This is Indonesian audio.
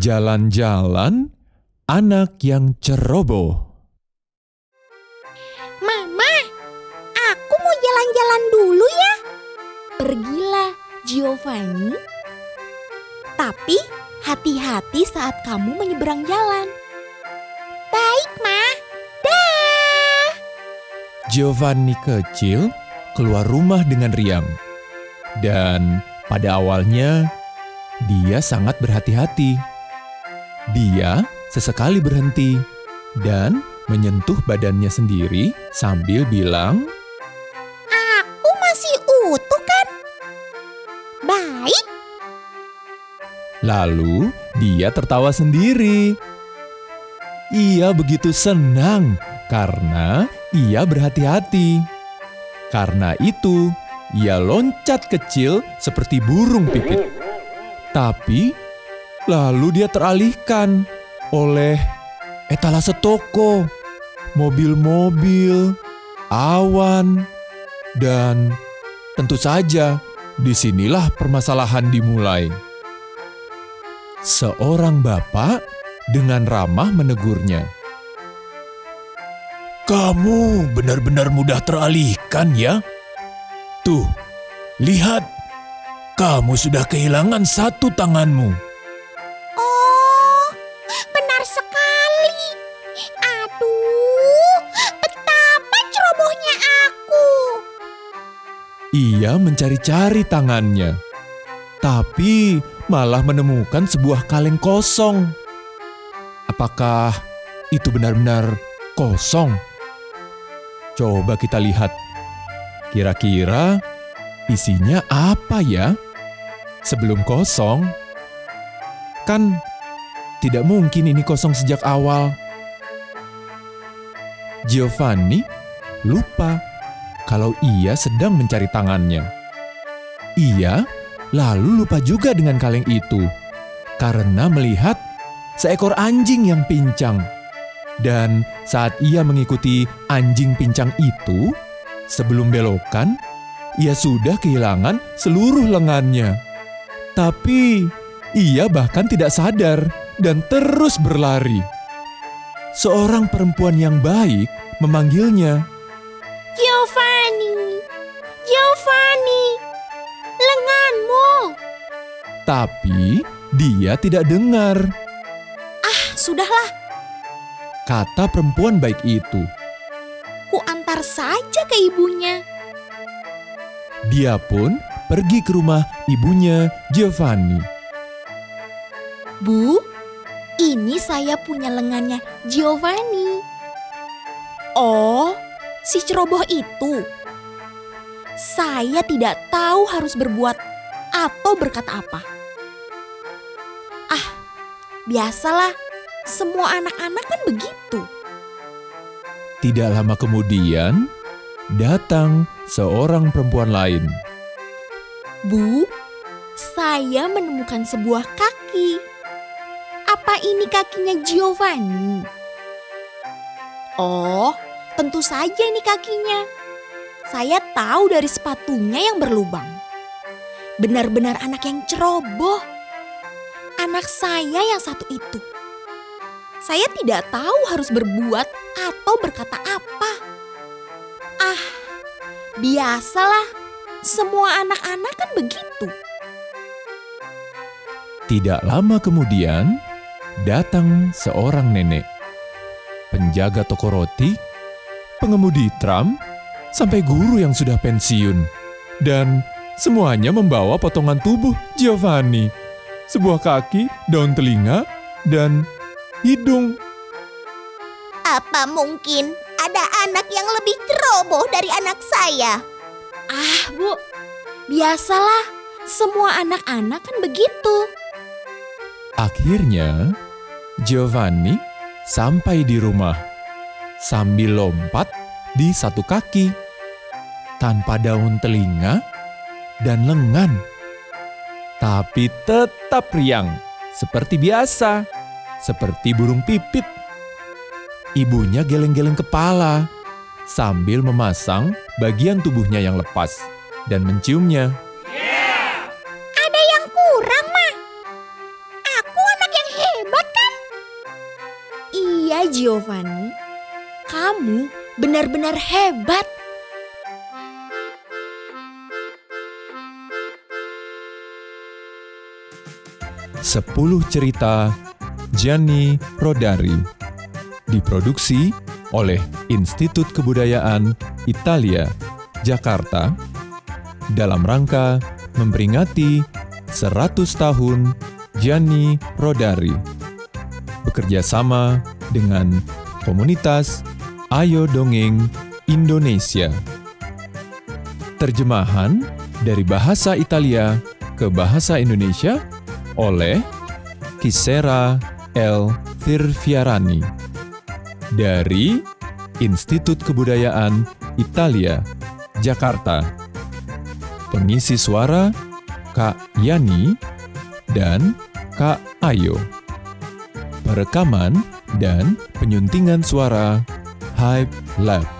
Jalan-jalan anak yang ceroboh. Mama, aku mau jalan-jalan dulu ya. Pergilah, Giovanni. Tapi hati-hati saat kamu menyeberang jalan. Baik, Ma. Dah. Giovanni kecil keluar rumah dengan riang. Dan pada awalnya, dia sangat berhati-hati. Dia sesekali berhenti dan menyentuh badannya sendiri sambil bilang, Aku masih utuh kan? Baik. lalu dia tertawa sendiri. Ia begitu senang karena ia berhati-hati. Karena itu, ia loncat kecil seperti burung pipit. Tapi, lalu dia teralihkan oleh etalase toko, mobil-mobil, awan, dan tentu saja di sinilah permasalahan dimulai. Seorang bapak dengan ramah menegurnya. Kamu benar-benar mudah teralihkan ya? Tuh, lihat. Kamu sudah kehilangan satu tanganmu. Ia mencari-cari tangannya, tapi malah menemukan sebuah kaleng kosong. Apakah itu benar-benar kosong? Coba kita lihat. Kira-kira isinya apa ya? Sebelum kosong, kan tidak mungkin ini kosong sejak awal. Giovanni lupa kalau ia sedang mencari tangannya. Ia lalu lupa juga dengan kaleng itu karena melihat seekor anjing yang pincang. Dan saat ia mengikuti anjing pincang itu, sebelum belokan, ia sudah kehilangan seluruh lengannya. Tapi ia bahkan tidak sadar dan terus berlari. Seorang perempuan yang baik memanggilnya. Giovanni, Giovanni, lenganmu. Tapi dia tidak dengar, Ah, sudahlah, kata perempuan baik itu. ku antar saja ke ibunya. Dia pun pergi ke rumah ibunya Giovanni. Bu, ini saya punya lengannya Giovanni. Oh, si ceroboh itu. Saya tidak tahu harus berbuat atau berkata apa. Ah, biasalah. Semua anak-anak kan begitu. Tidak lama kemudian, datang seorang perempuan lain. Bu, saya menemukan sebuah kaki. Apa ini kakinya Giovanni? Oh, tentu saja ini kakinya. Saya tahu dari sepatunya yang berlubang. Benar-benar anak yang ceroboh. Anak saya yang satu itu. Saya tidak tahu harus berbuat atau berkata apa. Ah, biasalah. Semua anak-anak kan begitu. Tidak lama kemudian, datang seorang nenek. Penjaga toko roti, pengemudi tram, sampai guru yang sudah pensiun. Dan semuanya membawa potongan tubuh Giovanni. Sebuah kaki, daun telinga, dan hidung. Apa mungkin ada anak yang lebih ceroboh dari anak saya? Ah, Bu. Biasalah. Semua anak-anak kan begitu. Akhirnya, Giovanni sampai di rumah sambil lompat di satu kaki, tanpa daun telinga dan lengan. Tapi tetap riang, seperti biasa, seperti burung pipit. Ibunya geleng-geleng kepala sambil memasang bagian tubuhnya yang lepas dan menciumnya. Ada yang kurang, Ma. Aku anak yang iya Giovanni. Kamu benar-benar hebat. Sepuluh cerita Gianni Rodari diproduksi oleh Institut Kebudayaan Italia, Jakarta dalam rangka memperingati 100 tahun Gianni Rodari bekerja sama dengan komunitas Ayo Dongeng Indonesia. Terjemahan dari bahasa Italia ke bahasa Indonesia oleh Kisera L. Firviarani dari Institut Kebudayaan Italia, Jakarta. Pengisi suara Kak Yani dan Kak Ayo. Perekaman dan penyuntingan suara Hype Lab.